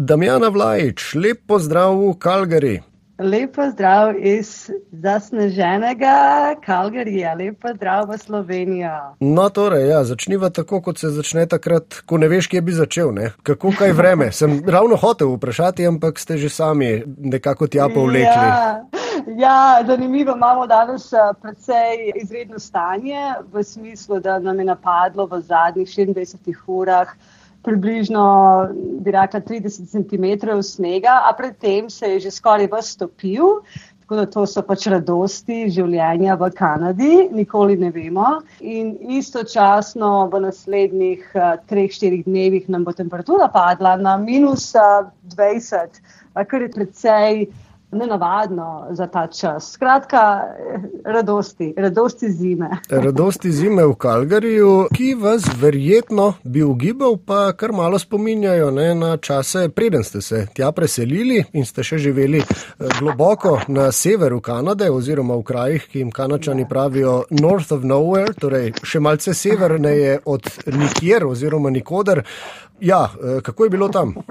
Damjana Vlajič, lep pozdrav v Kalgari. Lepo zdrav iz zasneženega Kalgarija, lepo zdrav v Slovenijo. No, torej, ja, začniva tako, kot se začne takrat, ko ne veš, kje bi začel. Ne? Kako kaj vreme? Sem ravno hotel vprašati, ampak ste že sami nekako tja povlekli. Ja, ja, zanimivo, imamo danes eh, precej izredno stanje, v smislu, da nam je napadlo v zadnjih 24 urah približno, bi rekla, 30 cm snega, a predtem se je že skoraj vstopil. Tako da to so pač radosti življenja v Kanadi, nikoli ne vemo. In istočasno v naslednjih uh, treh, štirih dnevih nam bo temperatura padla na minus uh, 20, kar je precej nenavadno za ta čas. Skratka, radosti, radosti zime. radosti zime v Kalgariju, ki vas verjetno bi ugibal, pa kar malo spominjajo ne, na čase, preden ste se tja preselili in ste še živeli eh, globoko na severu Kanade oziroma v krajih, ki jim kanačani pravijo North of Nowhere, torej še malce severneje od nikjer oziroma nikoder. Ja, eh, kako je bilo tam?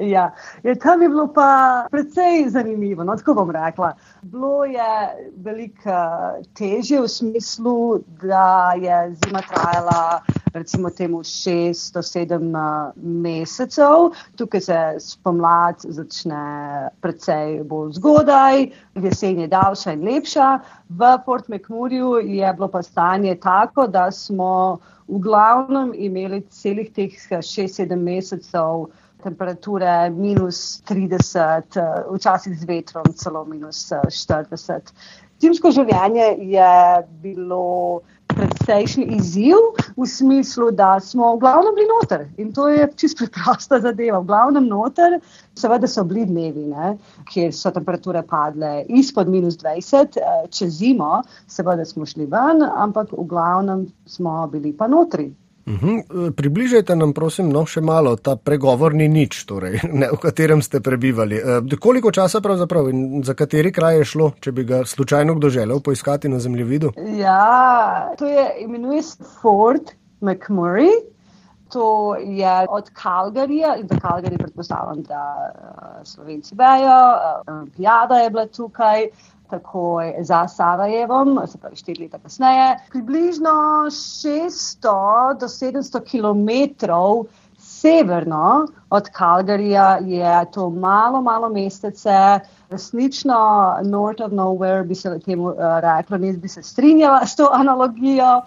Ja, je, tam je bilo pa precej zanimivo. No, tako bom rekla. Bilo je veliko eh, težje v smislu, da je zima trajala recimo temu šest do sedem eh, mesecev. Tukaj se spomlad začne precej bolj zgodaj, jesen je daljša in lepša. V Fort McMurrayju je bilo pa stanje tako, da smo v glavnem imeli celih teh 6-7 mesecev temperature minus 30, eh, včasih z vetrom celo minus 40. Timsko življenje je bilo precejšnji izziv v smislu, da smo v glavnem bili noter in to je čisto preprosta zadeva. V glavnem noter, seveda so bili dnevi, ne, kjer so temperature padle izpod minus 20, eh, čez zimo, seveda smo šli ven, ampak v glavnem smo bili pa notri. Uhum. Približajte nam, prosim, no, še malo ta pregovorni nič, torej, ne, v katerem ste prebivali. E, koliko časa pravzaprav in za kateri kraj je šlo, če bi ga slučajno kdo želel poiskati na zemljevidu? Ja, to je imenuje se Fort McMurray. To je od Kalgarija in za Kalgari predpostavljam, da uh, Slovenci vejo, uh, Olimpijada je bila tukaj takoj za Sarajevom, se pravi štiri leta kasneje. Približno 600 do 700 km severno od Kalgarija je to malo, malo mestece. Resnično, North of Nowhere bi se temu uh, reklo, ne bi se strinjala s to analogijo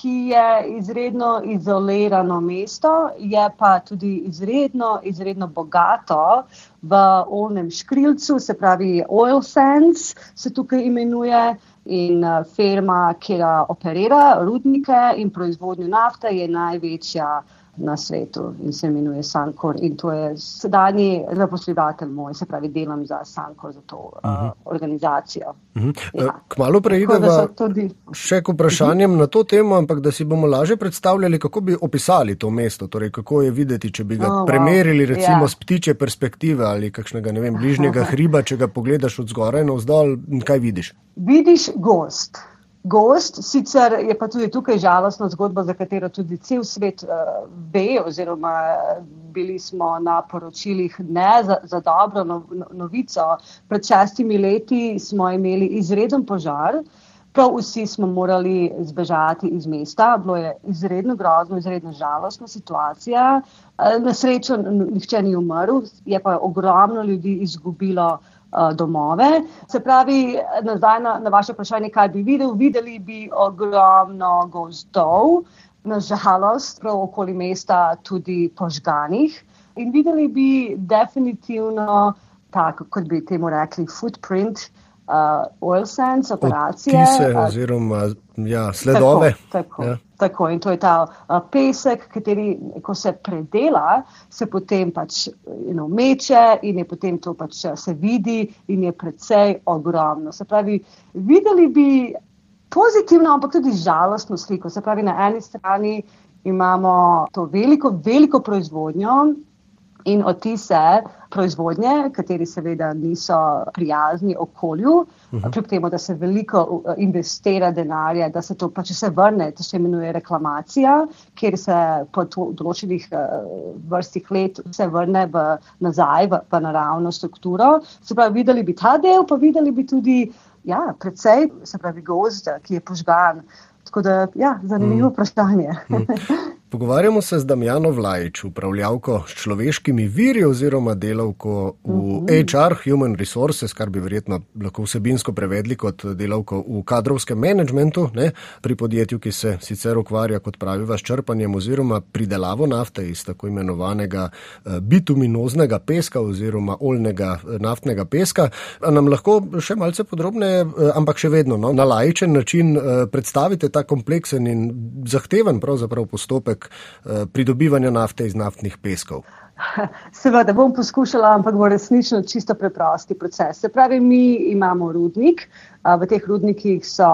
ki je izredno izolirano mesto, je pa tudi izredno, izredno bogato v onem škrilcu, se pravi Oil Sands se tukaj imenuje. In uh, firma, ki operira rudnike in proizvodnjo nafte, je največja na svetu in se imenuje Sankor. In to je sedajni zaposlovatelj moj, se pravi, delam za Sankor, za to uh -huh. uh, organizacijo. Uh -huh. ja. Kmalo preidemo še k vprašanjem uh -huh. na to temo, ampak da si bomo lažje predstavljali, kako bi opisali to mesto, torej kako je videti, če bi ga oh, premerili recimo yeah. z ptiče perspektive ali kakšnega, ne vem, bližnjega hriba, če ga pogledaš od zgoraj na vzdolj, kaj vidiš? Vidiš gost gost, sicer je pa tudi tukaj žalostna zgodba, za katero tudi cel svet uh, ve, oziroma bili smo na poročilih ne za, za dobro no, no, novico. Pred šestimi leti smo imeli izreden požar. Prav vsi smo morali zbežati iz mesta, bilo je izredno grozno, izredno žalostna situacija. Eh, na srečo nihče ni umrl, je pa ogromno ljudi izgubilo uh, Eh, domove. Se pravi, nazaj na, na vaše vprašanje, kaj bi videl, videli bi ogromno gozdov, nažalost, prav okoli mesta tudi požganih. In videli bi definitivno, tako kot bi temu rekli, footprint uh, oil sands operacije. Odtise, oziroma ja, sledove. Tako, tako. Ja. Tako, in to je ta uh, pesek, kateri, ko se predela, se potem pač you know, meče in je potem to pač se vidi in je precej ogromno. Se pravi, videli bi pozitivno, ampak tudi žalostno sliko. Se pravi, na eni strani imamo to veliko, veliko proizvodnjo, in odtise proizvodnje, kateri seveda niso prijazni okolju, uh mhm. -huh. kljub temu, da se veliko investira denarja, da se to pač vse vrne, to se imenuje reklamacija, kjer se po določenih vrstih let vse vrne v, nazaj v, v naravno strukturo. Se pravi, videli bi ta del, pa videli bi tudi, ja, predvsej, se pravi, gozd, ki je požgan. Tako da, ja, zanimivo mm. vprašanje. Mm. Pogovarjamo se z Damjano Vlajč, upravljavko s človeškimi viri oziroma delavko v uh -huh. HR, Human Resources, kar bi verjetno lahko vsebinsko prevedli kot delavko v kadrovskem menedžmentu, ne, pri podjetju, ki se sicer ukvarja, kot praviva, s črpanjem oziroma pridelavo nafte iz tako imenovanega eh, bituminoznega peska oziroma oljnega eh, naftnega peska. A nam lahko še malce podrobneje, eh, ampak še vedno no, na lajičen način predstavite ta kompleksen in zahteven pravzaprav postopek Eh, pridobivanja nafte iz naftnih peskov? Seveda bom poskušala, ampak bo resnično čisto preprosti proces. Se pravi, mi imamo rudnik, v teh rudnikih so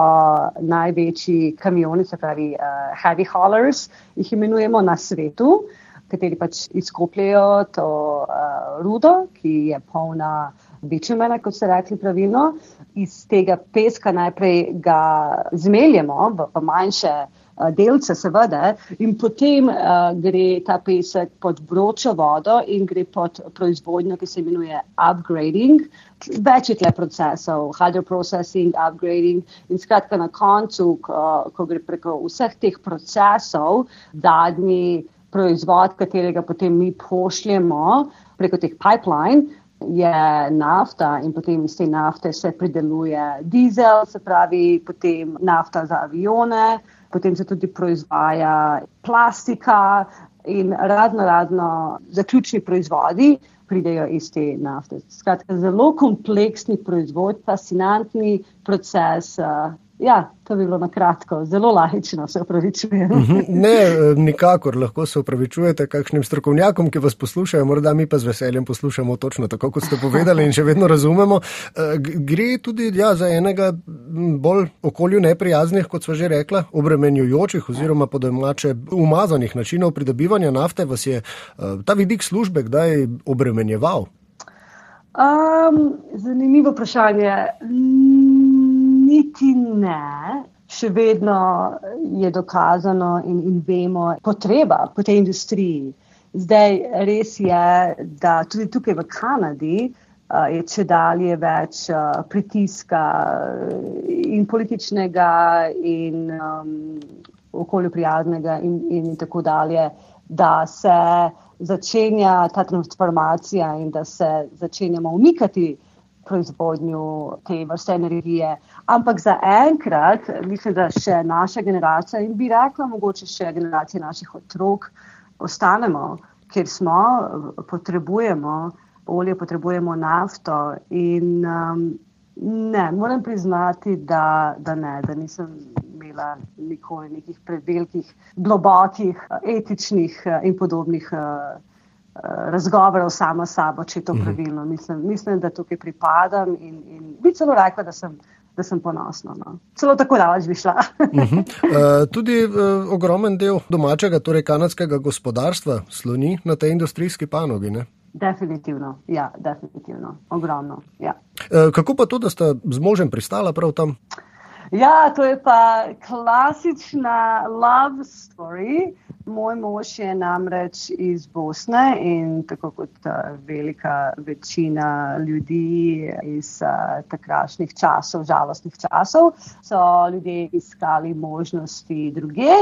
največji kamioni, se pravi uh, heavy haulers, jih imenujemo na svetu, kateri pač izkopljajo to rudo, ki je polna bičumena, kot ste rekli pravilno. Iz tega peska najprej ga zmeljemo v manjše delce, seveda, in potem uh, gre ta pesek pod vročo vodo in gre pod proizvodnjo, ki se imenuje upgrading. Več je tle procesov, hydroprocessing, upgrading in skratka na koncu, ko, ko gre preko vseh teh procesov, dadni proizvod, katerega potem mi pošljemo preko teh pipeline, je nafta in potem iz te nafte se prideluje dizel, se pravi potem nafta za avione potem se tudi proizvaja plastika in razno razno zaključni proizvodi pridejo iz te nafte. Skratka, zelo kompleksni proizvod, fascinantni proces. Uh, Ja, to bi bilo na kratko, zelo lahično, se upravičujem. Mhm. Ne, nikakor lahko se upravičujete kakšnim strokovnjakom, ki vas poslušajo, morda mi pa z veseljem poslušamo točno tako, kot ste povedali in še vedno razumemo. Eh, gre tudi ja, za enega bolj okolju neprijaznih, kot smo že rekla, obremenjujočih oziroma po domače umazanih načinov pridobivanja nafte. Vas je eh, ta vidik službe kdaj obremenjeval? Um, zanimivo vprašanje niti ne. Še vedno je dokazano in, in vemo potreba po tej industriji. Zdaj res je, da tudi tukaj v Kanadi uh, je če dalje več uh, pritiska in političnega in um, okolju prijaznega in, in tako dalje, da se začenja ta transformacija in da se začenjamo umikati proizvodnju te vrste energije. Ampak za enkrat, mislim, da še naša generacija in bi rekla, mogoče še generacija naših otrok, ostanemo, ker smo, potrebujemo olje, potrebujemo nafto. In um, ne, moram priznati, da, da ne, da nisem imela nikoli nekih prevelikih, globokih, etičnih in podobnih. Uh, razgovorov sama s sabo, če je to mhm. pravilno. Mislim, mislim da tukaj pripadam in, in bi celo rekla, da sem. Da sem ponosna. No. Celo tako daleč bi šla. uh -huh. uh, tudi uh, ogromen del domačega, torej kanadskega gospodarstva, sloni na tej industrijski panogi. Ne? Definitivno, ja, definitivno. ogromno. Ja. Uh, kako pa to, da ste z možem pristala prav tam? Ja, to je pa klasična love story. Moj mož je namreč iz Bosne in tako kot uh, velika večina ljudi iz uh, takrašnjih časov, žalostnih časov, so ljudje iskali možnosti druge.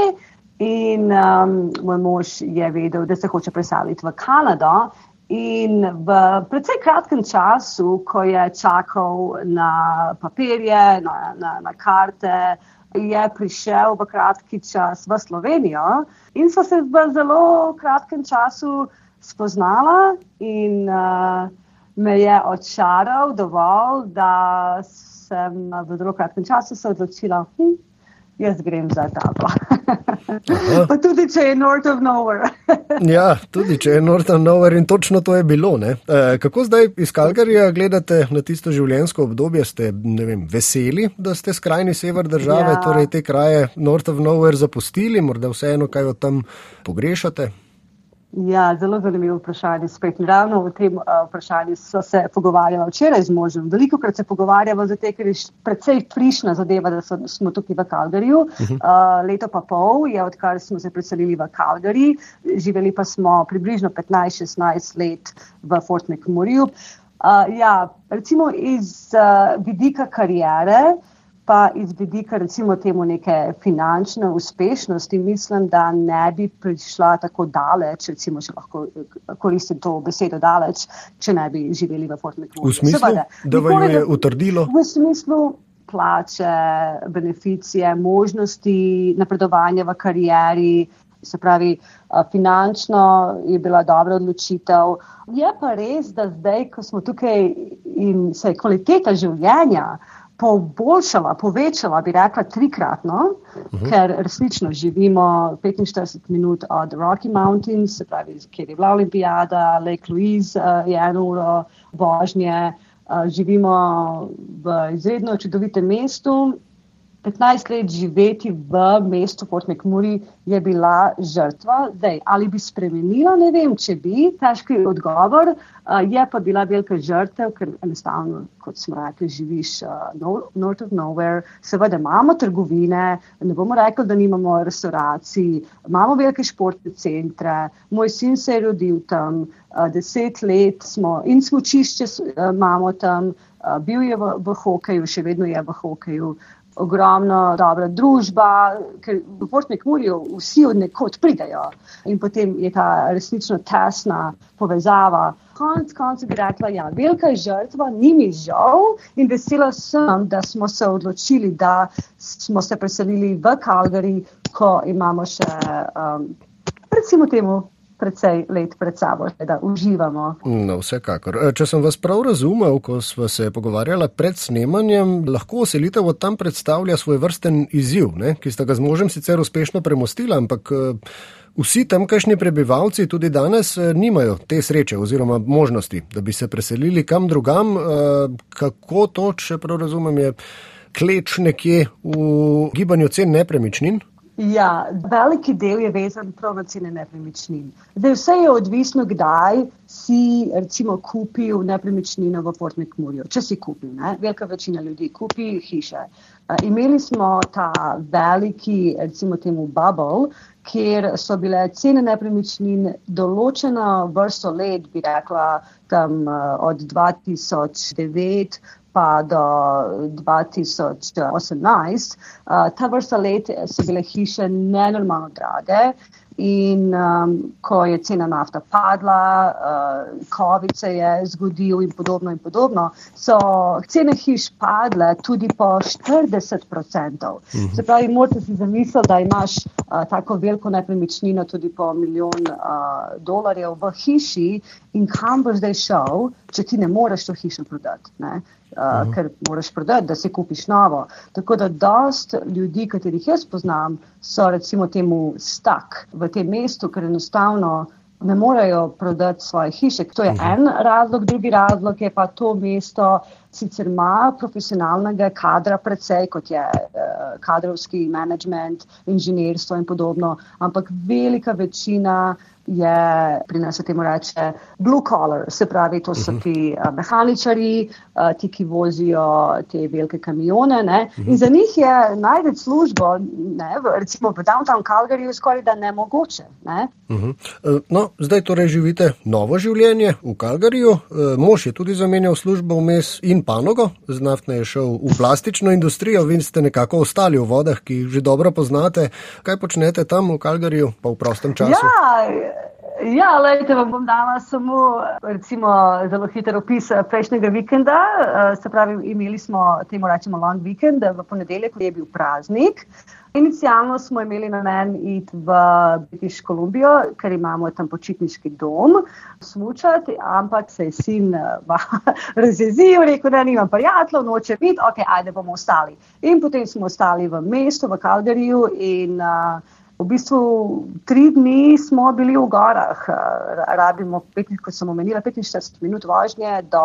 In um, moj mož je vedel, da se hoče preseliti v Kanado. In v precej kratkem času, ko je čakal na papirje, na, na, na karte, je prišel v kratki čas v Slovenijo in so se v zelo kratkem času spoznala in uh, me je odšaral dovolj, da sem v zelo kratkem času se odločila, hm, jaz grem za tabo. pa tudi, če je North of Nowhere. ja, tudi, če je North of Nowhere in točno to je bilo. E, kako zdaj iz Kalgarija gledate na tisto življenjsko obdobje? Ste vem, veseli, da ste skrajni sever države, ja. torej te kraje North of Nowhere zapustili, morda vseeno kaj od tam pogrešate? Ja, zelo zanimivo vprašanje. Spet ravno o tem uh, vprašanju so se pogovarjali včeraj z možem. Veliko krat se pogovarjamo, zato ker je precej frišna zadeva, da so, smo tukaj v Kalgariju. Uh -huh. uh, leto pa pol je, odkar smo se preselili v Kalgari, živeli pa smo približno 15-16 let v Fort McMurrayju. Uh, ja, recimo iz uh, vidika karijere pa iz vidika recimo temu neke finančne uspešnosti, mislim, da ne bi prišla tako daleč, recimo, če lahko koristim to besedo daleč, če ne bi živeli v Fort McMurray. V smislu, Seveda, da vam je utrdilo? V smislu plače, beneficije, možnosti napredovanja v karieri. Se pravi, finančno je bila dobra odločitev. Je pa res, da zdaj, ko smo tukaj in se je kvaliteta življenja poboljšala, povečala, bi rekla, trikratno, uh mhm. -huh. ker resnično živimo 45 minut od Rocky Mountains, se pravi, kjer je bila olimpijada, Lake Louise uh, je eno uro vožnje, uh, živimo v izredno čudovitem mestu. 15 let živeti v mestu Fort McMurray je bila žrtva. Zdaj, ali bi spremenila, ne vem, če bi, težki odgovor. Uh, je pa bila velika žrtev, ker enostavno, kot smo rekli, živiš uh, north of nowhere. Seveda imamo trgovine, ne bomo rekli, da nimamo restauracij, imamo velike športne centre. Moj sin se je rodil tam, uh, deset let smo in smočišče uh, imamo tam, uh, bil je v, v hokeju, še vedno je v hokeju. Uh, ogromno dobra družba, ker v Portnik Murijo vsi od nekod pridejo in potem je ta resnično tesna povezava. Konec konca bi rekla, ja, velika je žrtva, ni mi žal in vesela sem, da smo se odločili, da smo se preselili v Calgary, ko imamo še, um, recimo temu, precej let pred sabo, da uživamo. No, vsekakor. E, če sem vas prav razumel, ko smo se pogovarjali pred snemanjem, lahko selitev od tam predstavlja svoj vrsten izziv, ne? ki sta ga z možem sicer uspešno premostila, ampak. E, vsi tamkajšnji prebivalci tudi danes e, nimajo te sreče oziroma možnosti, da bi se preselili kam drugam. Kako to, če prav razumem, je kleč nekje v gibanju cen nepremičnin? Ja, veliki del je vezan prav na cene nepremičnin. Zdaj, vse je odvisno, kdaj si recimo kupil nepremičnino v Fort McMurray. Če si kupil, ne? velika večina ljudi kupi hiše. Imeli smo ta veliki, recimo temu bubble, kjer so bile cene nepremičnin določena vrsto let, bi rekla, tam od 2009 pa do 2018, uh, ta vrsta let so bile hiše nenormalno drage. In um, ko je cena nafta padla, uh, COVID se je zgodil in podobno, in podobno so cene hiš padle tudi po 40%. Mhm. Se pravi, morate si zamisliti, da imaš uh, tako veliko nepremičnino, tudi po milijon uh, dolarjev v hiši in kam boš zdaj šel, če ti ne moreš to hišo prodati. Ne? Uh, uh -huh. ker moraš prodati, da se kupiš novo. Tako da dost ljudi, katerih jaz poznam, so recimo temu stak v tem mestu, ker enostavno ne morejo prodati svoje hiše. To je uh -huh. en razlog, drugi razlog je pa to mesto sicer ima profesionalnega kadra precej, kot je kadrovski management, inženirstvo in podobno, ampak velika večina je pri nas se temu reče blue collar, se pravi, to so mhm. ti uh, mehaničari, uh, ti, ki vozijo te velike kamione. Ne? In za njih je najti službo, ne, v, recimo v downtown Calgaryju, skoraj da nemogoče. Ne? Uh -huh. no, zdaj torej živite novo življenje v Calgaryju, mož je tudi zamenjal službo vmes in panogo, z naftne je šel v plastično industrijo, vi ste nekako ostali v vodah, ki jih že dobro poznate. Kaj počnete tam v Calgaryju, pa v prostem času? Ja, Ja, lejte, vam bom dala samo recimo, zelo hiter opis eh, prejšnjega vikenda. Eh, se pravi, imeli smo temu rečemo long weekend v ponedeljek, je bil praznik. Inicialno smo imeli namen iti v British Columbijo, ker imamo tam počitniški dom, smučati, ampak se je sin eh, razjezil, rekel, da nimam prijateljev, noče biti, ok, ajde bomo ostali. In potem smo ostali v mestu, v Calgaryju in uh, V bistvu tri dni smo bili v gorah, rabimo, kot sem omenila, 45 minut vožnje do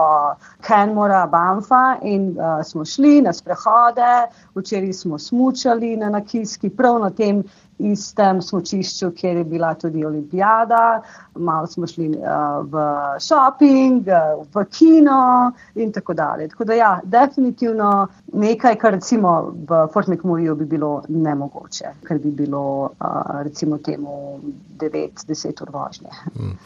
Kenmora, Banfa in uh, smo šli na sprehode, včeraj smo smučali na Nakiski, prav na tem istem smočišču, kjer je bila tudi olimpijada, malo smo šli uh, v shopping, uh, v kino in tako dalje. Tako da ja, definitivno nekaj, kar recimo v Fort McMurrayju bi bilo nemogoče, ker bi bilo uh, recimo temu 9-10 ur vožnje. Mm.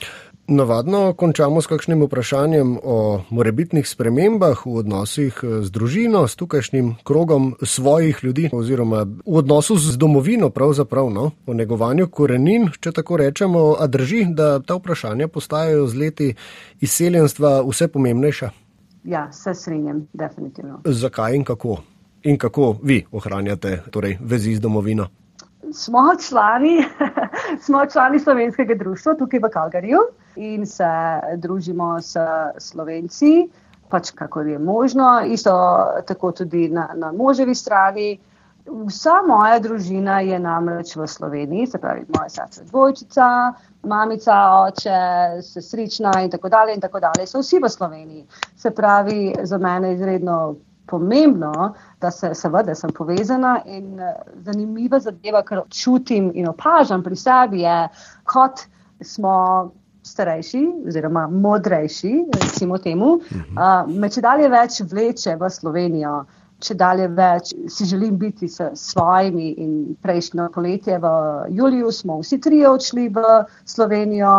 Navadno končamo s kakšnim vprašanjem o morebitnih spremembah v odnosih eh, z družino, s tukajšnjim krogom svojih ljudi oziroma v odnosu z domovino pravzaprav, no, o negovanju korenin, če tako rečemo, a drži, da ta vprašanja postajajo z leti izseljenstva vse pomembnejša? Ja, se strinjam, definitivno. Zakaj in kako? In kako vi ohranjate torej, vezi z domovino? Smo člani, smo člani slovenskega društva tukaj v Kalgariju in se družimo s slovenci, pač kako je možno, isto tako tudi na, na moževi strani. Vsa moja družina je namreč v Sloveniji, se pravi, moja sestra dvojčica, mamica, oče, sestrična in tako dalje in tako dalje, so vsi v Sloveniji. Se pravi, za mene je izredno pomembno, da se seveda sem povezana in zanimiva zadeva, kar čutim in opažam pri sebi, je, kot smo starejši, oziroma modrejši, recimo temu, uh, me če dalje več vleče v Slovenijo, če dalje več si želim biti s svojimi. In prejšnjo poletje v Juliju smo vsi trije odšli v Slovenijo.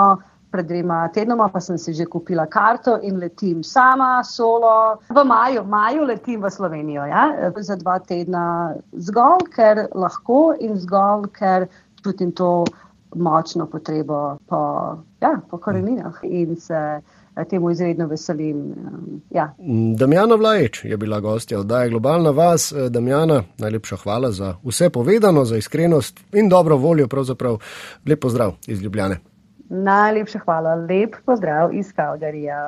Pred dvema tednoma pa sem si že kupila karto in letim sama, solo. V maju, maju letim v Slovenijo ja? za dva tedna, zgolj ker lahko in zgolj ker čutim to močno potrebo po, ja, po koreninah in se eh, temu izredno veselim. Um, ja. Damjana Vlaječ je bila gostja oddaje Globalna vas. Eh, Damjana, najlepša hvala za vse povedano, za iskrenost in dobro voljo. Pravzaprav lep pozdrav iz Ljubljane. Najlepša hvala, lep pozdrav iz Kalgarija.